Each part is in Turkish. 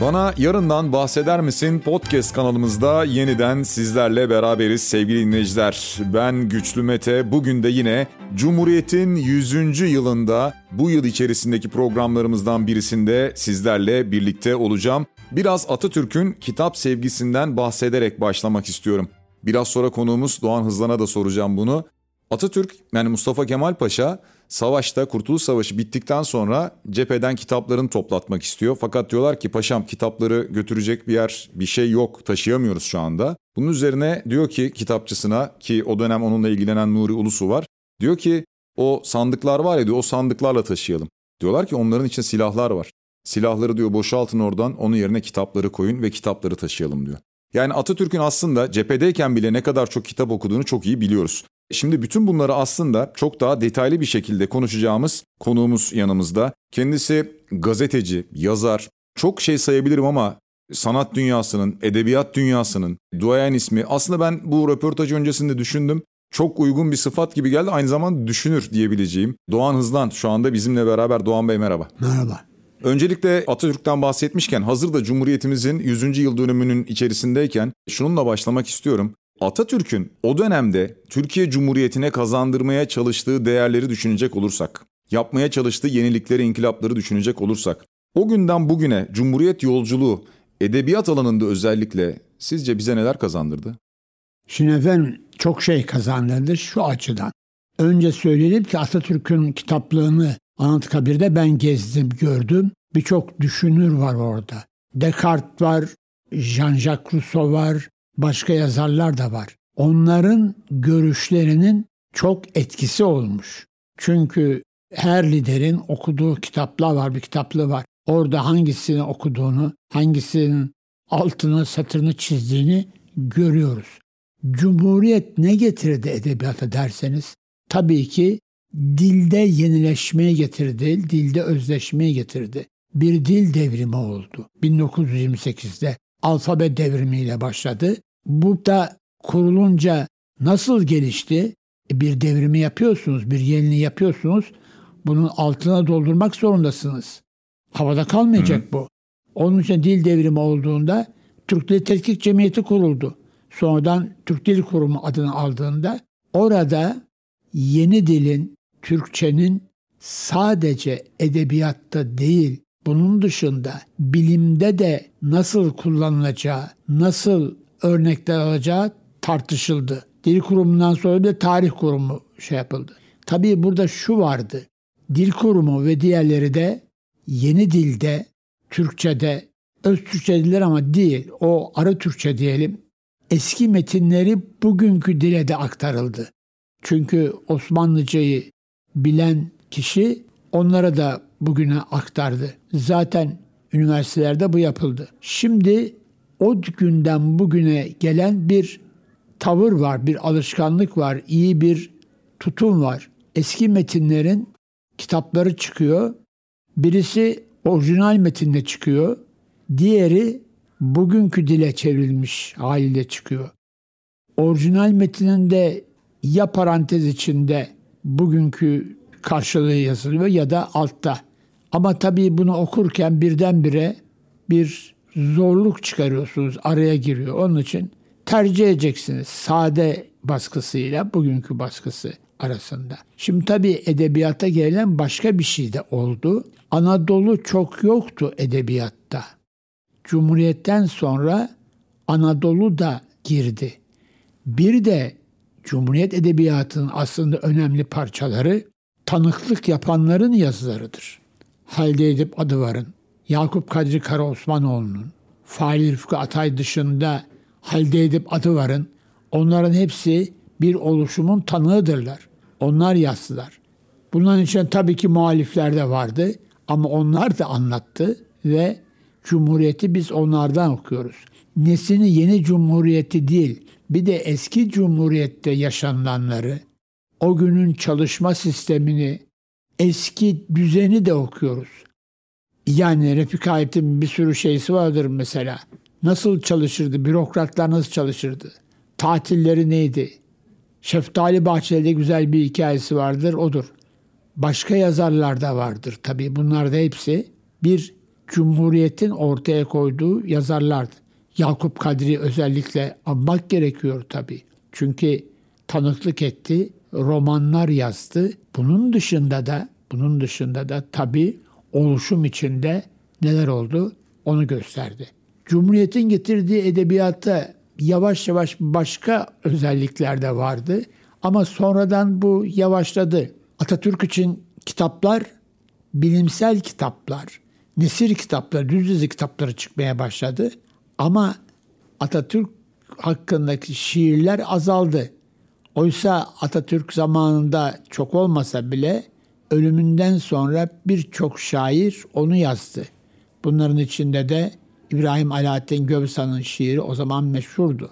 Bana yarından bahseder misin podcast kanalımızda yeniden sizlerle beraberiz sevgili dinleyiciler. Ben Güçlü Mete. Bugün de yine Cumhuriyet'in 100. yılında bu yıl içerisindeki programlarımızdan birisinde sizlerle birlikte olacağım. Biraz Atatürk'ün kitap sevgisinden bahsederek başlamak istiyorum. Biraz sonra konuğumuz Doğan Hızlan'a da soracağım bunu. Atatürk yani Mustafa Kemal Paşa savaşta Kurtuluş Savaşı bittikten sonra cepheden kitaplarını toplatmak istiyor. Fakat diyorlar ki paşam kitapları götürecek bir yer bir şey yok taşıyamıyoruz şu anda. Bunun üzerine diyor ki kitapçısına ki o dönem onunla ilgilenen Nuri Ulusu var. Diyor ki o sandıklar var ya diyor o sandıklarla taşıyalım. Diyorlar ki onların için silahlar var. Silahları diyor boşaltın oradan onun yerine kitapları koyun ve kitapları taşıyalım diyor. Yani Atatürk'ün aslında cephedeyken bile ne kadar çok kitap okuduğunu çok iyi biliyoruz. Şimdi bütün bunları aslında çok daha detaylı bir şekilde konuşacağımız konuğumuz yanımızda. Kendisi gazeteci, yazar, çok şey sayabilirim ama sanat dünyasının, edebiyat dünyasının duayen ismi. Aslında ben bu röportaj öncesinde düşündüm. Çok uygun bir sıfat gibi geldi. Aynı zamanda düşünür diyebileceğim. Doğan Hızlan şu anda bizimle beraber. Doğan Bey merhaba. Merhaba. Öncelikle Atatürk'ten bahsetmişken hazır da Cumhuriyetimizin 100. yıl dönümünün içerisindeyken şununla başlamak istiyorum. Atatürk'ün o dönemde Türkiye Cumhuriyeti'ne kazandırmaya çalıştığı değerleri düşünecek olursak, yapmaya çalıştığı yenilikleri, inkılapları düşünecek olursak, o günden bugüne Cumhuriyet yolculuğu edebiyat alanında özellikle sizce bize neler kazandırdı? Şimdi efendim çok şey kazandırdı şu açıdan. Önce söyleyelim ki Atatürk'ün kitaplığını Anıtkabir'de ben gezdim, gördüm. Birçok düşünür var orada. Descartes var, Jean-Jacques Rousseau var, başka yazarlar da var. Onların görüşlerinin çok etkisi olmuş. Çünkü her liderin okuduğu kitaplar var, bir kitaplığı var. Orada hangisini okuduğunu, hangisinin altını, satırını çizdiğini görüyoruz. Cumhuriyet ne getirdi edebiyata derseniz, tabii ki dilde yenileşmeye getirdi, dilde özleşmeye getirdi. Bir dil devrimi oldu. 1928'de alfabe devrimiyle başladı. Bu da kurulunca nasıl gelişti? E, bir devrimi yapıyorsunuz, bir yeniliği yapıyorsunuz. Bunun altına doldurmak zorundasınız. Havada kalmayacak Hı. bu. Onun için dil devrimi olduğunda Türk Dil Tetkik Cemiyeti kuruldu. Sonradan Türk Dil Kurumu adını aldığında orada yeni dilin, Türkçenin sadece edebiyatta değil, bunun dışında bilimde de nasıl kullanılacağı, nasıl örnekler alacağı tartışıldı. Dil kurumundan sonra bir tarih kurumu şey yapıldı. Tabii burada şu vardı. Dil kurumu ve diğerleri de yeni dilde, Türkçe'de, öz Türkçe dediler ama değil, o ara Türkçe diyelim, eski metinleri bugünkü dile de aktarıldı. Çünkü Osmanlıcayı bilen kişi onlara da bugüne aktardı. Zaten üniversitelerde bu yapıldı. Şimdi o günden bugüne gelen bir tavır var, bir alışkanlık var, iyi bir tutum var. Eski metinlerin kitapları çıkıyor. Birisi orijinal metinde çıkıyor. Diğeri bugünkü dile çevrilmiş haliyle çıkıyor. Orijinal metninde ya parantez içinde bugünkü karşılığı yazılıyor ya da altta. Ama tabii bunu okurken birdenbire bir zorluk çıkarıyorsunuz, araya giriyor. Onun için tercih edeceksiniz sade baskısıyla bugünkü baskısı arasında. Şimdi tabii edebiyata gelen başka bir şey de oldu. Anadolu çok yoktu edebiyatta. Cumhuriyetten sonra Anadolu da girdi. Bir de Cumhuriyet Edebiyatı'nın aslında önemli parçaları tanıklık yapanların yazılarıdır. Halide Edip Adıvar'ın, Yakup Kadri Karaosmanoğlu'nun, Fahri Rıfkı Atay dışında Halide Edip Adıvar'ın, onların hepsi bir oluşumun tanığıdırlar. Onlar yazdılar. Bunların için tabii ki muhalifler de vardı ama onlar da anlattı ve Cumhuriyeti biz onlardan okuyoruz. Nesini yeni Cumhuriyeti değil, bir de eski Cumhuriyette yaşananları, o günün çalışma sistemini, eski düzeni de okuyoruz. Yani Refik Haydut'un bir sürü şeysi vardır mesela. Nasıl çalışırdı, bürokratlar nasıl çalışırdı, tatilleri neydi? Şeftali Bahçeli'de güzel bir hikayesi vardır, odur. Başka yazarlar da vardır tabii. Bunlar da hepsi bir Cumhuriyet'in ortaya koyduğu yazarlardı. Yakup Kadri özellikle anmak gerekiyor tabii. Çünkü tanıklık etti, romanlar yazdı. Bunun dışında da bunun dışında da tabii oluşum içinde neler oldu onu gösterdi. Cumhuriyet'in getirdiği edebiyatta yavaş yavaş başka özellikler de vardı ama sonradan bu yavaşladı. Atatürk için kitaplar bilimsel kitaplar, nesir kitapları, düz yazı kitapları çıkmaya başladı. Ama Atatürk hakkındaki şiirler azaldı. Oysa Atatürk zamanında çok olmasa bile ölümünden sonra birçok şair onu yazdı. Bunların içinde de İbrahim Alaaddin Gövsan'ın şiiri o zaman meşhurdu.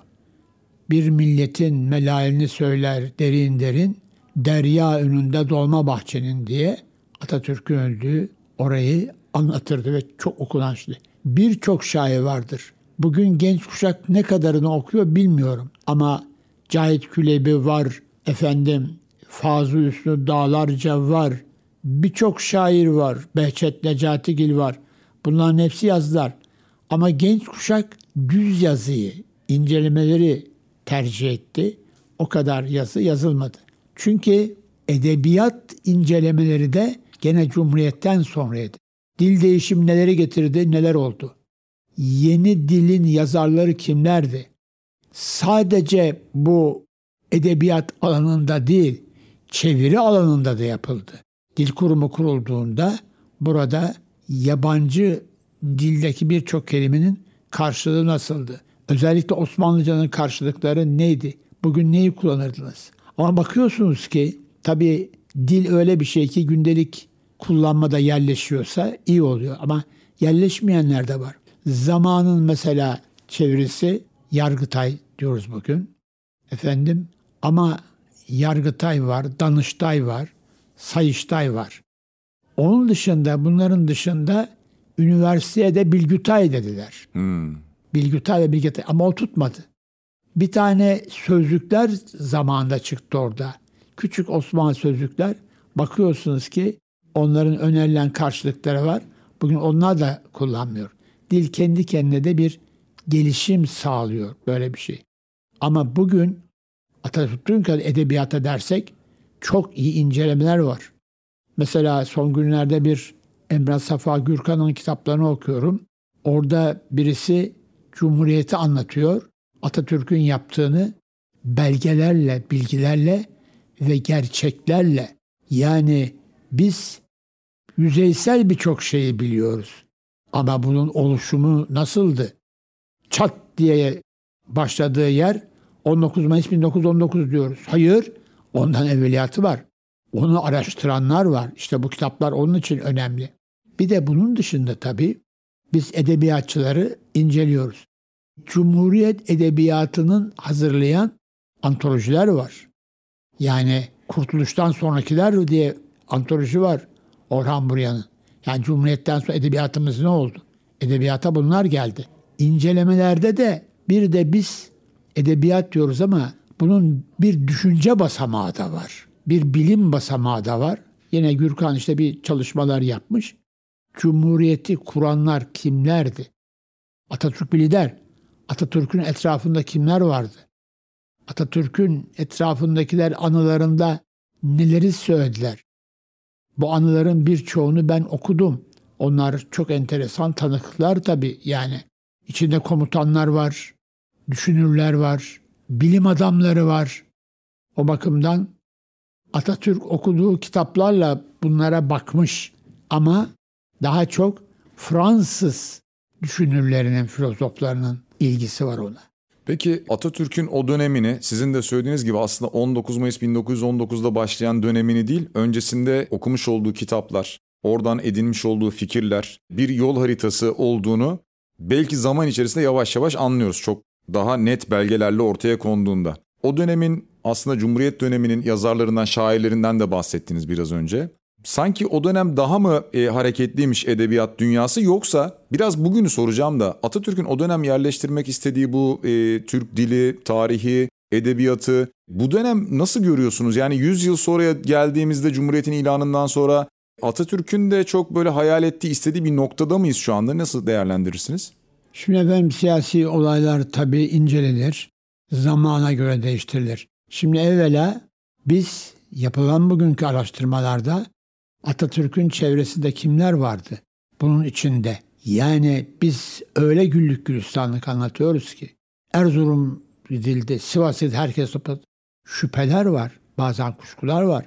Bir milletin melalini söyler derin derin, derya önünde dolma bahçenin diye Atatürk'ün öldüğü orayı anlatırdı ve çok okunançlı. Birçok şair vardır. Bugün genç kuşak ne kadarını okuyor bilmiyorum. Ama Cahit Külebi var, efendim Fazıl Üstü Dağlarca var. Birçok şair var. Behçet Necatigil var. Bunların hepsi yazdılar. Ama genç kuşak düz yazıyı, incelemeleri tercih etti. O kadar yazı yazılmadı. Çünkü edebiyat incelemeleri de gene Cumhuriyet'ten sonraydı. Dil değişim neleri getirdi, neler oldu? Yeni dilin yazarları kimlerdi? Sadece bu edebiyat alanında değil, çeviri alanında da yapıldı. Dil kurumu kurulduğunda burada yabancı dildeki birçok kelimenin karşılığı nasıldı? Özellikle Osmanlıcanın karşılıkları neydi? Bugün neyi kullanırdınız? Ama bakıyorsunuz ki tabii dil öyle bir şey ki gündelik kullanmada yerleşiyorsa iyi oluyor. Ama yerleşmeyenler de var. Zamanın mesela çevirisi Yargıtay diyoruz bugün. Efendim ama Yargıtay var, Danıştay var, Sayıştay var. Onun dışında bunların dışında üniversiteye de Bilgütay dediler. Hmm. Bilgütay ve Bilgütay ama o tutmadı. Bir tane sözlükler zamanında çıktı orada. Küçük Osmanlı sözlükler. Bakıyorsunuz ki onların önerilen karşılıkları var. Bugün onlar da kullanmıyor. Dil kendi kendine de bir gelişim sağlıyor böyle bir şey. Ama bugün Atatürk'ün edebiyata dersek çok iyi incelemeler var. Mesela son günlerde bir Emrah Safa Gürkan'ın kitaplarını okuyorum. Orada birisi Cumhuriyeti anlatıyor. Atatürk'ün yaptığını belgelerle, bilgilerle ve gerçeklerle yani biz yüzeysel birçok şeyi biliyoruz. Ama bunun oluşumu nasıldı? Çat diye başladığı yer 19 Mayıs 1919 diyoruz. Hayır, ondan evveliyatı var. Onu araştıranlar var. İşte bu kitaplar onun için önemli. Bir de bunun dışında tabii biz edebiyatçıları inceliyoruz. Cumhuriyet edebiyatının hazırlayan antolojiler var. Yani Kurtuluş'tan sonrakiler diye antoloji var Orhan Buryan'ın. Yani Cumhuriyet'ten sonra edebiyatımız ne oldu? Edebiyata bunlar geldi. İncelemelerde de bir de biz edebiyat diyoruz ama bunun bir düşünce basamağı da var. Bir bilim basamağı da var. Yine Gürkan işte bir çalışmalar yapmış. Cumhuriyeti kuranlar kimlerdi? Atatürk bir lider. Atatürk'ün etrafında kimler vardı? Atatürk'ün etrafındakiler anılarında neleri söylediler? Bu anıların birçoğunu ben okudum. Onlar çok enteresan tanıklar tabii yani. İçinde komutanlar var, düşünürler var, bilim adamları var. O bakımdan Atatürk okuduğu kitaplarla bunlara bakmış ama daha çok Fransız düşünürlerinin, filozoflarının ilgisi var ona. Peki Atatürk'ün o dönemini sizin de söylediğiniz gibi aslında 19 Mayıs 1919'da başlayan dönemini değil, öncesinde okumuş olduğu kitaplar, oradan edinmiş olduğu fikirler, bir yol haritası olduğunu belki zaman içerisinde yavaş yavaş anlıyoruz. Çok daha net belgelerle ortaya konduğunda. O dönemin aslında Cumhuriyet döneminin yazarlarından, şairlerinden de bahsettiniz biraz önce sanki o dönem daha mı e, hareketliymiş edebiyat dünyası yoksa biraz bugünü soracağım da Atatürk'ün o dönem yerleştirmek istediği bu e, Türk dili, tarihi, edebiyatı bu dönem nasıl görüyorsunuz? Yani 100 yıl sonra geldiğimizde Cumhuriyet'in ilanından sonra Atatürk'ün de çok böyle hayal ettiği, istediği bir noktada mıyız şu anda? Nasıl değerlendirirsiniz? Şimdi efendim siyasi olaylar tabii incelenir, zamana göre değiştirilir. Şimdi evvela biz yapılan bugünkü araştırmalarda Atatürk'ün çevresinde kimler vardı? Bunun içinde. Yani biz öyle güllük gülistanlık anlatıyoruz ki Erzurum gidildi, Sivas gidildi, herkes topladı. Şüpheler var, bazen kuşkular var.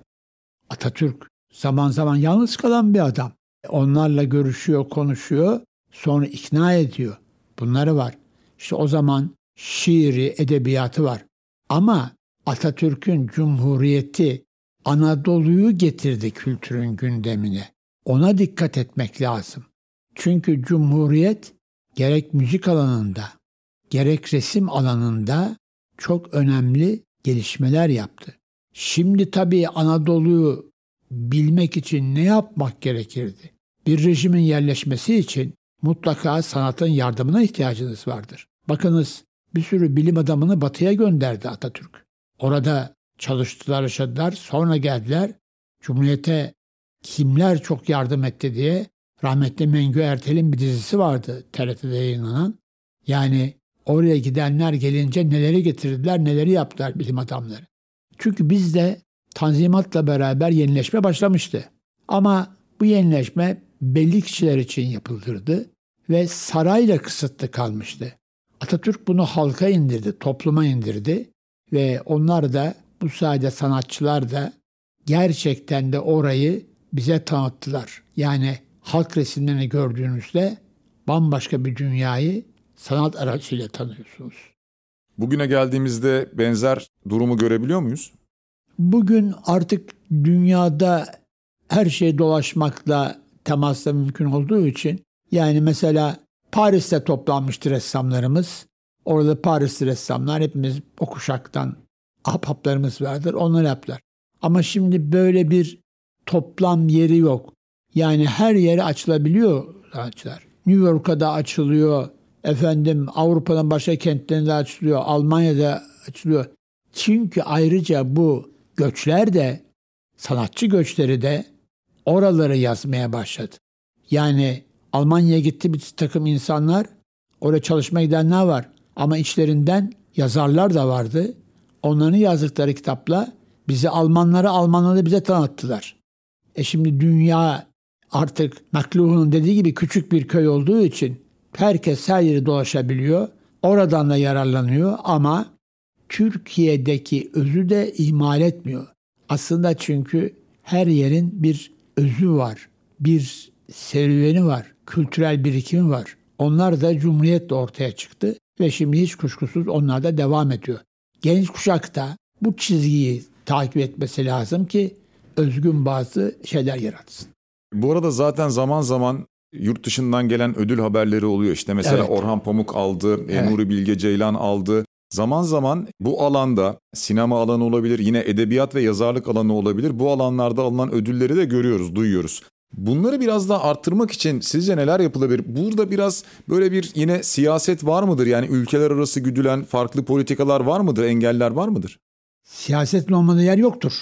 Atatürk zaman zaman yalnız kalan bir adam. Onlarla görüşüyor, konuşuyor, sonra ikna ediyor. Bunları var. İşte o zaman şiiri, edebiyatı var. Ama Atatürk'ün Cumhuriyeti Anadolu'yu getirdi kültürün gündemine. Ona dikkat etmek lazım. Çünkü Cumhuriyet gerek müzik alanında, gerek resim alanında çok önemli gelişmeler yaptı. Şimdi tabii Anadolu'yu bilmek için ne yapmak gerekirdi? Bir rejimin yerleşmesi için mutlaka sanatın yardımına ihtiyacınız vardır. Bakınız bir sürü bilim adamını batıya gönderdi Atatürk. Orada çalıştılar, yaşadılar. Sonra geldiler. Cumhuriyete kimler çok yardım etti diye rahmetli Mengü Ertel'in bir dizisi vardı TRT'de yayınlanan. Yani oraya gidenler gelince neleri getirdiler, neleri yaptılar bilim adamları. Çünkü bizde Tanzimat'la beraber yenileşme başlamıştı. Ama bu yenileşme belli kişiler için yapıldırdı ve sarayla kısıtlı kalmıştı. Atatürk bunu halka indirdi, topluma indirdi ve onlar da bu sayede sanatçılar da gerçekten de orayı bize tanıttılar. Yani halk resimlerini gördüğünüzde bambaşka bir dünyayı sanat aracıyla tanıyorsunuz. Bugüne geldiğimizde benzer durumu görebiliyor muyuz? Bugün artık dünyada her şey dolaşmakla temasla mümkün olduğu için yani mesela Paris'te toplanmıştı ressamlarımız. Orada Parisli ressamlar hepimiz o kuşaktan ahbaplarımız vardır. Onlar yaptılar. Ama şimdi böyle bir toplam yeri yok. Yani her yere açılabiliyor sanatçılar. New York'a da açılıyor. Efendim Avrupa'nın başka kentlerinde açılıyor. Almanya'da açılıyor. Çünkü ayrıca bu göçler de sanatçı göçleri de oraları yazmaya başladı. Yani Almanya'ya gitti bir takım insanlar. Oraya çalışmaya gidenler var. Ama içlerinden yazarlar da vardı. Onların yazdıkları kitapla bizi Almanlara, Almanları bize tanıttılar. E şimdi dünya artık McLuhan'ın dediği gibi küçük bir köy olduğu için herkes her yeri dolaşabiliyor. Oradan da yararlanıyor ama Türkiye'deki özü de ihmal etmiyor. Aslında çünkü her yerin bir özü var, bir serüveni var, kültürel birikimi var. Onlar da Cumhuriyet'le ortaya çıktı ve şimdi hiç kuşkusuz onlar da devam ediyor. Genç kuşak da bu çizgiyi takip etmesi lazım ki özgün bazı şeyler yaratsın. Bu arada zaten zaman zaman yurt dışından gelen ödül haberleri oluyor. İşte mesela evet. Orhan Pamuk aldı, e, evet. Nuri Bilge Ceylan aldı. Zaman zaman bu alanda sinema alanı olabilir, yine edebiyat ve yazarlık alanı olabilir. Bu alanlarda alınan ödülleri de görüyoruz, duyuyoruz. Bunları biraz daha arttırmak için sizce neler yapılabilir? Burada biraz böyle bir yine siyaset var mıdır? Yani ülkeler arası güdülen farklı politikalar var mıdır? Engeller var mıdır? Siyasetin olmadığı yer yoktur.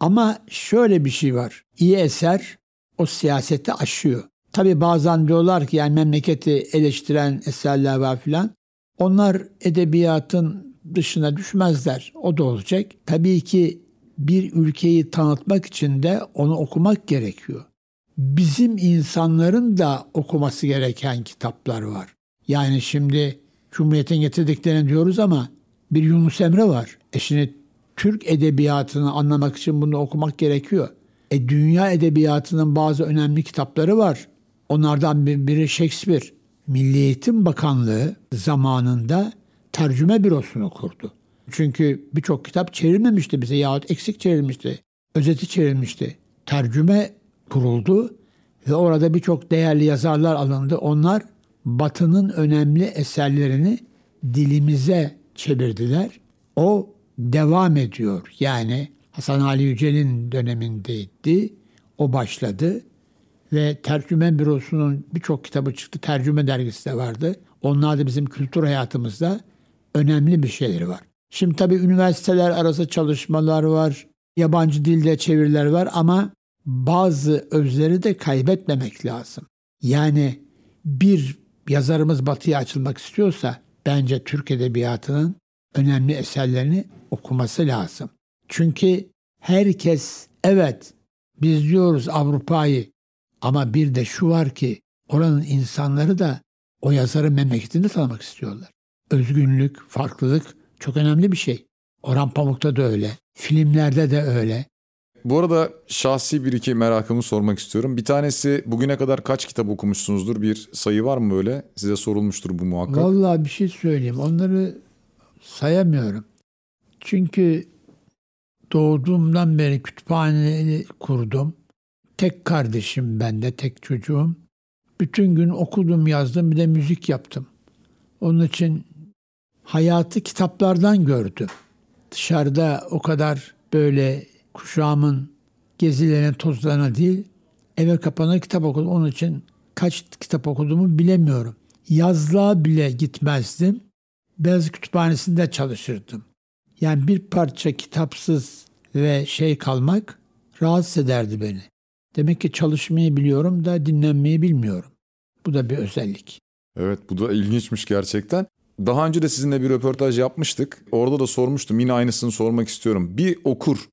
Ama şöyle bir şey var. İyi eser o siyaseti aşıyor. Tabi bazen diyorlar ki yani memleketi eleştiren eserler var filan. Onlar edebiyatın dışına düşmezler. O da olacak. Tabii ki bir ülkeyi tanıtmak için de onu okumak gerekiyor. Bizim insanların da okuması gereken kitaplar var. Yani şimdi Cumhuriyet'in getirdiklerini diyoruz ama bir Yunus Emre var. E şimdi Türk edebiyatını anlamak için bunu okumak gerekiyor. E dünya edebiyatının bazı önemli kitapları var. Onlardan biri Shakespeare. Milli Eğitim Bakanlığı zamanında tercüme bürosunu kurdu. Çünkü birçok kitap çevrilmemişti bize yahut eksik çevrilmişti. Özeti çevrilmişti. Tercüme kuruldu ve orada birçok değerli yazarlar alındı. Onlar Batı'nın önemli eserlerini dilimize çevirdiler. O devam ediyor. Yani Hasan Ali Yücel'in dönemindeydi. O başladı ve tercüme bürosunun birçok kitabı çıktı. Tercüme dergisi de vardı. Onlar da bizim kültür hayatımızda önemli bir şeyleri var. Şimdi tabii üniversiteler arası çalışmalar var. Yabancı dilde çeviriler var ama bazı özleri de kaybetmemek lazım. Yani bir yazarımız batıya açılmak istiyorsa bence Türk Edebiyatı'nın önemli eserlerini okuması lazım. Çünkü herkes evet biz diyoruz Avrupa'yı ama bir de şu var ki oranın insanları da o yazarın memleketini tanımak istiyorlar. Özgünlük, farklılık çok önemli bir şey. Orhan Pamuk'ta da öyle. Filmlerde de öyle. Bu arada şahsi bir iki merakımı sormak istiyorum. Bir tanesi bugüne kadar kaç kitap okumuşsunuzdur? Bir sayı var mı böyle? Size sorulmuştur bu muhakkak. Vallahi bir şey söyleyeyim. Onları sayamıyorum. Çünkü doğduğumdan beri kütüphaneyi kurdum. Tek kardeşim ben de, tek çocuğum. Bütün gün okudum, yazdım, bir de müzik yaptım. Onun için hayatı kitaplardan gördüm. Dışarıda o kadar böyle kuşağımın gezilerine, tozlarına değil, eve kapanır kitap okudum. Onun için kaç kitap okuduğumu bilemiyorum. Yazlığa bile gitmezdim. Beyaz Kütüphanesi'nde çalışırdım. Yani bir parça kitapsız ve şey kalmak rahatsız ederdi beni. Demek ki çalışmayı biliyorum da dinlenmeyi bilmiyorum. Bu da bir özellik. Evet bu da ilginçmiş gerçekten. Daha önce de sizinle bir röportaj yapmıştık. Orada da sormuştum. Yine aynısını sormak istiyorum. Bir okur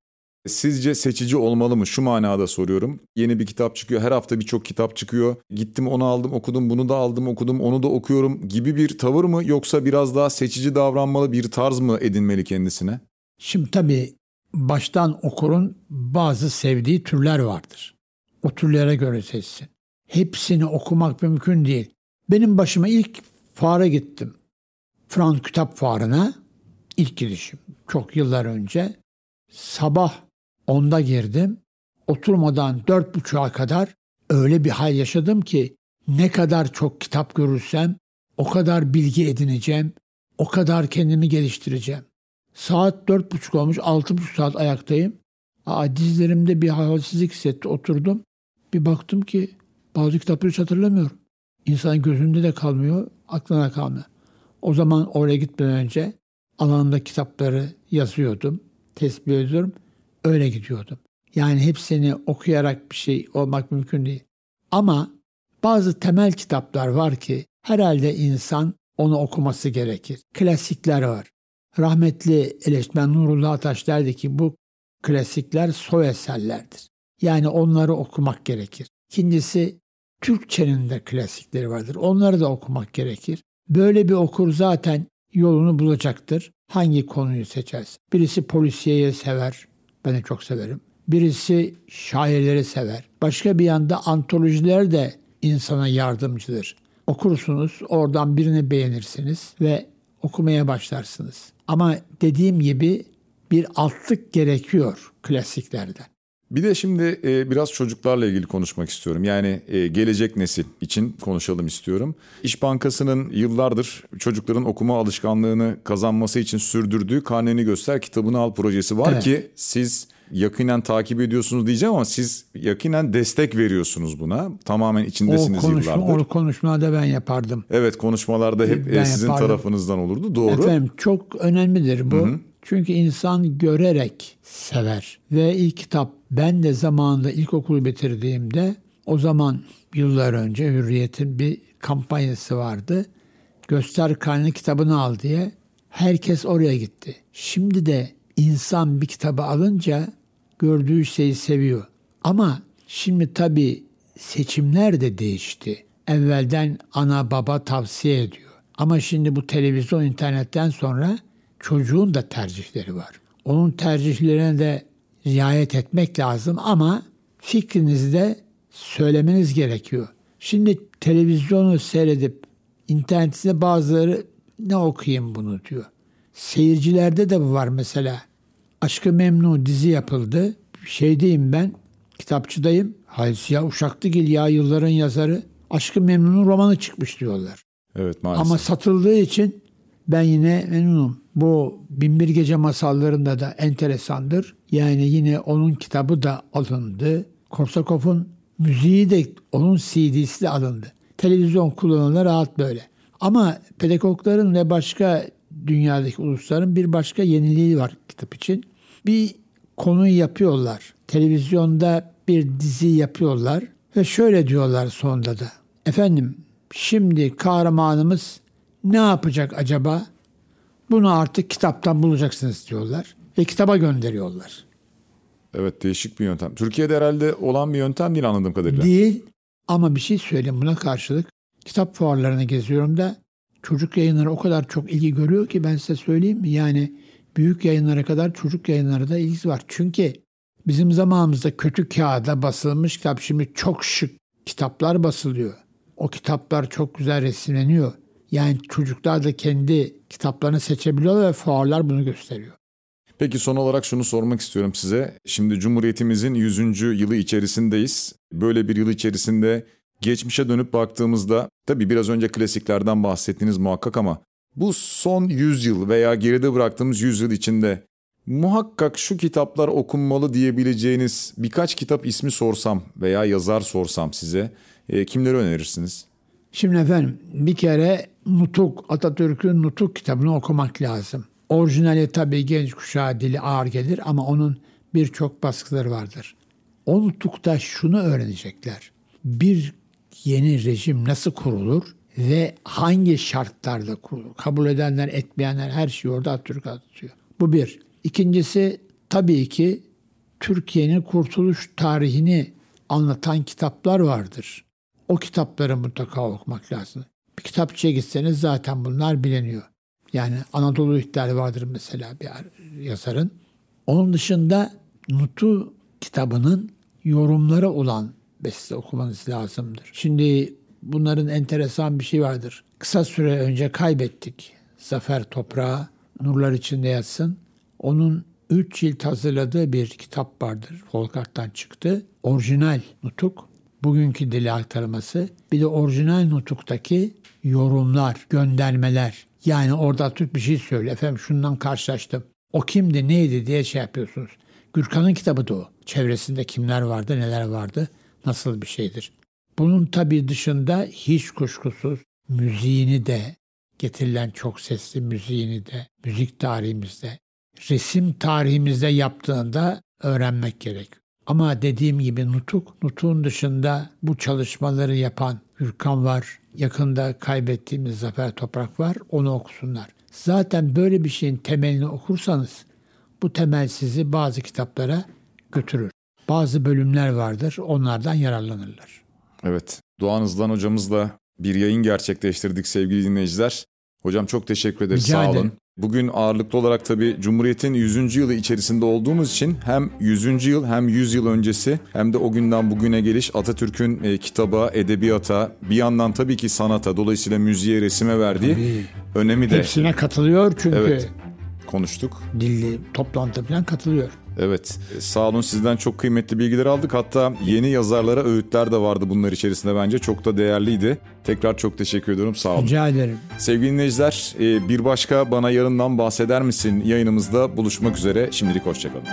Sizce seçici olmalı mı? Şu manada soruyorum. Yeni bir kitap çıkıyor. Her hafta birçok kitap çıkıyor. Gittim onu aldım okudum, bunu da aldım okudum, onu da okuyorum gibi bir tavır mı? Yoksa biraz daha seçici davranmalı bir tarz mı edinmeli kendisine? Şimdi tabii baştan okurun bazı sevdiği türler vardır. O türlere göre seçsin. Hepsini okumak mümkün değil. Benim başıma ilk fuara gittim. Frans Kitap Fuarı'na ilk girişim. Çok yıllar önce. Sabah Onda girdim. Oturmadan dört buçuğa kadar öyle bir hal yaşadım ki ne kadar çok kitap görürsem o kadar bilgi edineceğim, o kadar kendimi geliştireceğim. Saat dört buçuk olmuş, altı buçuk saat ayaktayım. Aa, dizlerimde bir halsizlik hissetti, oturdum. Bir baktım ki bazı kitapları hiç hatırlamıyorum. İnsanın gözünde de kalmıyor, aklına kalmıyor. O zaman oraya gitmeden önce alanımda kitapları yazıyordum, tespit ediyorum. Öyle gidiyordum. Yani hepsini okuyarak bir şey olmak mümkün değil. Ama bazı temel kitaplar var ki herhalde insan onu okuması gerekir. Klasikler var. Rahmetli eleştirmen Nurullah Ataş derdi ki bu klasikler soy eserlerdir. Yani onları okumak gerekir. İkincisi Türkçenin de klasikleri vardır. Onları da okumak gerekir. Böyle bir okur zaten yolunu bulacaktır. Hangi konuyu seçerse. Birisi polisiyeyi sever, ben de çok severim. Birisi şairleri sever. Başka bir yanda antolojiler de insana yardımcıdır. Okursunuz, oradan birini beğenirsiniz ve okumaya başlarsınız. Ama dediğim gibi bir altlık gerekiyor klasiklerden. Bir de şimdi e, biraz çocuklarla ilgili konuşmak istiyorum. Yani e, gelecek nesil için konuşalım istiyorum. İş Bankası'nın yıllardır çocukların okuma alışkanlığını kazanması için sürdürdüğü Karneni Göster kitabını al projesi var evet. ki siz yakinen takip ediyorsunuz diyeceğim ama siz yakinen destek veriyorsunuz buna. Tamamen içindesiniz o konuşma, yıllardır. O konuşmada ben yapardım. Evet konuşmalarda hep ben sizin yapardım. tarafınızdan olurdu. Doğru. Efendim çok önemlidir bu. Hı-hı. Çünkü insan görerek sever. Ve ilk kitap ben de zamanında ilkokulu bitirdiğimde o zaman yıllar önce Hürriyet'in bir kampanyası vardı. Göster karnı kitabını al diye. Herkes oraya gitti. Şimdi de insan bir kitabı alınca gördüğü şeyi seviyor. Ama şimdi tabii seçimler de değişti. Evvelden ana baba tavsiye ediyor. Ama şimdi bu televizyon internetten sonra çocuğun da tercihleri var. Onun tercihlerine de riayet etmek lazım ama fikrinizi de söylemeniz gerekiyor. Şimdi televizyonu seyredip internette bazıları ne okuyayım bunu diyor. Seyircilerde de bu var mesela. Aşkı Memnu dizi yapıldı. Şeydeyim ben, kitapçıdayım. Hayır ya Uşaklıgil ya yılların yazarı. Aşkı Memnun'un romanı çıkmış diyorlar. Evet maalesef. Ama satıldığı için ben yine memnunum. Bu Binbir Gece masallarında da enteresandır. Yani yine onun kitabı da alındı. Korsakov'un müziği de onun CD'si de alındı. Televizyon kullanılır rahat böyle. Ama pedagogların ve başka dünyadaki ulusların bir başka yeniliği var kitap için. Bir konuyu yapıyorlar. Televizyonda bir dizi yapıyorlar ve şöyle diyorlar sonunda da. Efendim şimdi kahramanımız ne yapacak acaba? Bunu artık kitaptan bulacaksınız diyorlar ve kitaba gönderiyorlar. Evet değişik bir yöntem. Türkiye'de herhalde olan bir yöntem değil anladığım kadarıyla. Değil ama bir şey söyleyeyim buna karşılık. Kitap fuarlarına geziyorum da çocuk yayınları o kadar çok ilgi görüyor ki ben size söyleyeyim? Yani büyük yayınlara kadar çocuk yayınları da ilgisi var. Çünkü bizim zamanımızda kötü kağıda basılmış kitap şimdi çok şık kitaplar basılıyor. O kitaplar çok güzel resimleniyor. Yani çocuklar da kendi kitaplarını seçebiliyor ve fuarlar bunu gösteriyor. Peki son olarak şunu sormak istiyorum size. Şimdi Cumhuriyetimizin 100. yılı içerisindeyiz. Böyle bir yıl içerisinde geçmişe dönüp baktığımızda tabii biraz önce klasiklerden bahsettiniz muhakkak ama bu son 100 yıl veya geride bıraktığımız 100 yıl içinde muhakkak şu kitaplar okunmalı diyebileceğiniz birkaç kitap ismi sorsam veya yazar sorsam size e, kimleri önerirsiniz? Şimdi efendim bir kere Nutuk, Atatürk'ün Nutuk kitabını okumak lazım. Orijinali tabii genç kuşağı dili ağır gelir ama onun birçok baskıları vardır. O Nutuk'ta şunu öğrenecekler. Bir yeni rejim nasıl kurulur ve hangi şartlarda kurulur? Kabul edenler, etmeyenler her şeyi orada Atatürk atıyor. Bu bir. İkincisi tabii ki Türkiye'nin kurtuluş tarihini anlatan kitaplar vardır. O kitapları mutlaka okumak lazım. Bir kitapçıya gitseniz zaten bunlar biliniyor. Yani Anadolu İhtilali vardır mesela bir yazarın. Onun dışında Nutu kitabının yorumları olan beste okumanız lazımdır. Şimdi bunların enteresan bir şey vardır. Kısa süre önce kaybettik. Zafer Toprağı nurlar içinde yatsın. Onun üç cilt hazırladığı bir kitap vardır. Folkart'tan çıktı. Orijinal nutuk, bugünkü dili aktarması. Bir de orijinal nutuktaki yorumlar, göndermeler. Yani orada Türk bir şey söyle. Efendim şundan karşılaştım. O kimdi, neydi diye şey yapıyorsunuz. Gürkan'ın kitabı da o. Çevresinde kimler vardı, neler vardı, nasıl bir şeydir. Bunun tabii dışında hiç kuşkusuz müziğini de, getirilen çok sesli müziğini de, müzik tarihimizde, resim tarihimizde yaptığında öğrenmek gerek. Ama dediğim gibi Nutuk, Nutuk'un dışında bu çalışmaları yapan Gürkan var, yakında kaybettiğimiz Zafer Toprak var, onu okusunlar. Zaten böyle bir şeyin temelini okursanız bu temel sizi bazı kitaplara götürür. Bazı bölümler vardır, onlardan yararlanırlar. Evet, Doğan Hızlan hocamızla bir yayın gerçekleştirdik sevgili dinleyiciler. Hocam çok teşekkür ederiz. Rica Sağ ederim. Bugün ağırlıklı olarak tabii Cumhuriyet'in 100. yılı içerisinde olduğumuz için hem 100. yıl hem 100 yıl öncesi hem de o günden bugüne geliş Atatürk'ün e, kitaba, edebiyata, bir yandan tabii ki sanata, dolayısıyla müziğe, resime verdiği Tabii. önemi de Hepsine katılıyor çünkü Evet. konuştuk. dilli toplantı falan katılıyor. Evet e, sağ olun sizden çok kıymetli bilgiler aldık. Hatta yeni yazarlara öğütler de vardı bunlar içerisinde bence. Çok da değerliydi. Tekrar çok teşekkür ediyorum sağ olun. Rica ederim. Sevgili dinleyiciler e, bir başka bana yarından bahseder misin yayınımızda buluşmak üzere. Şimdilik hoşçakalın.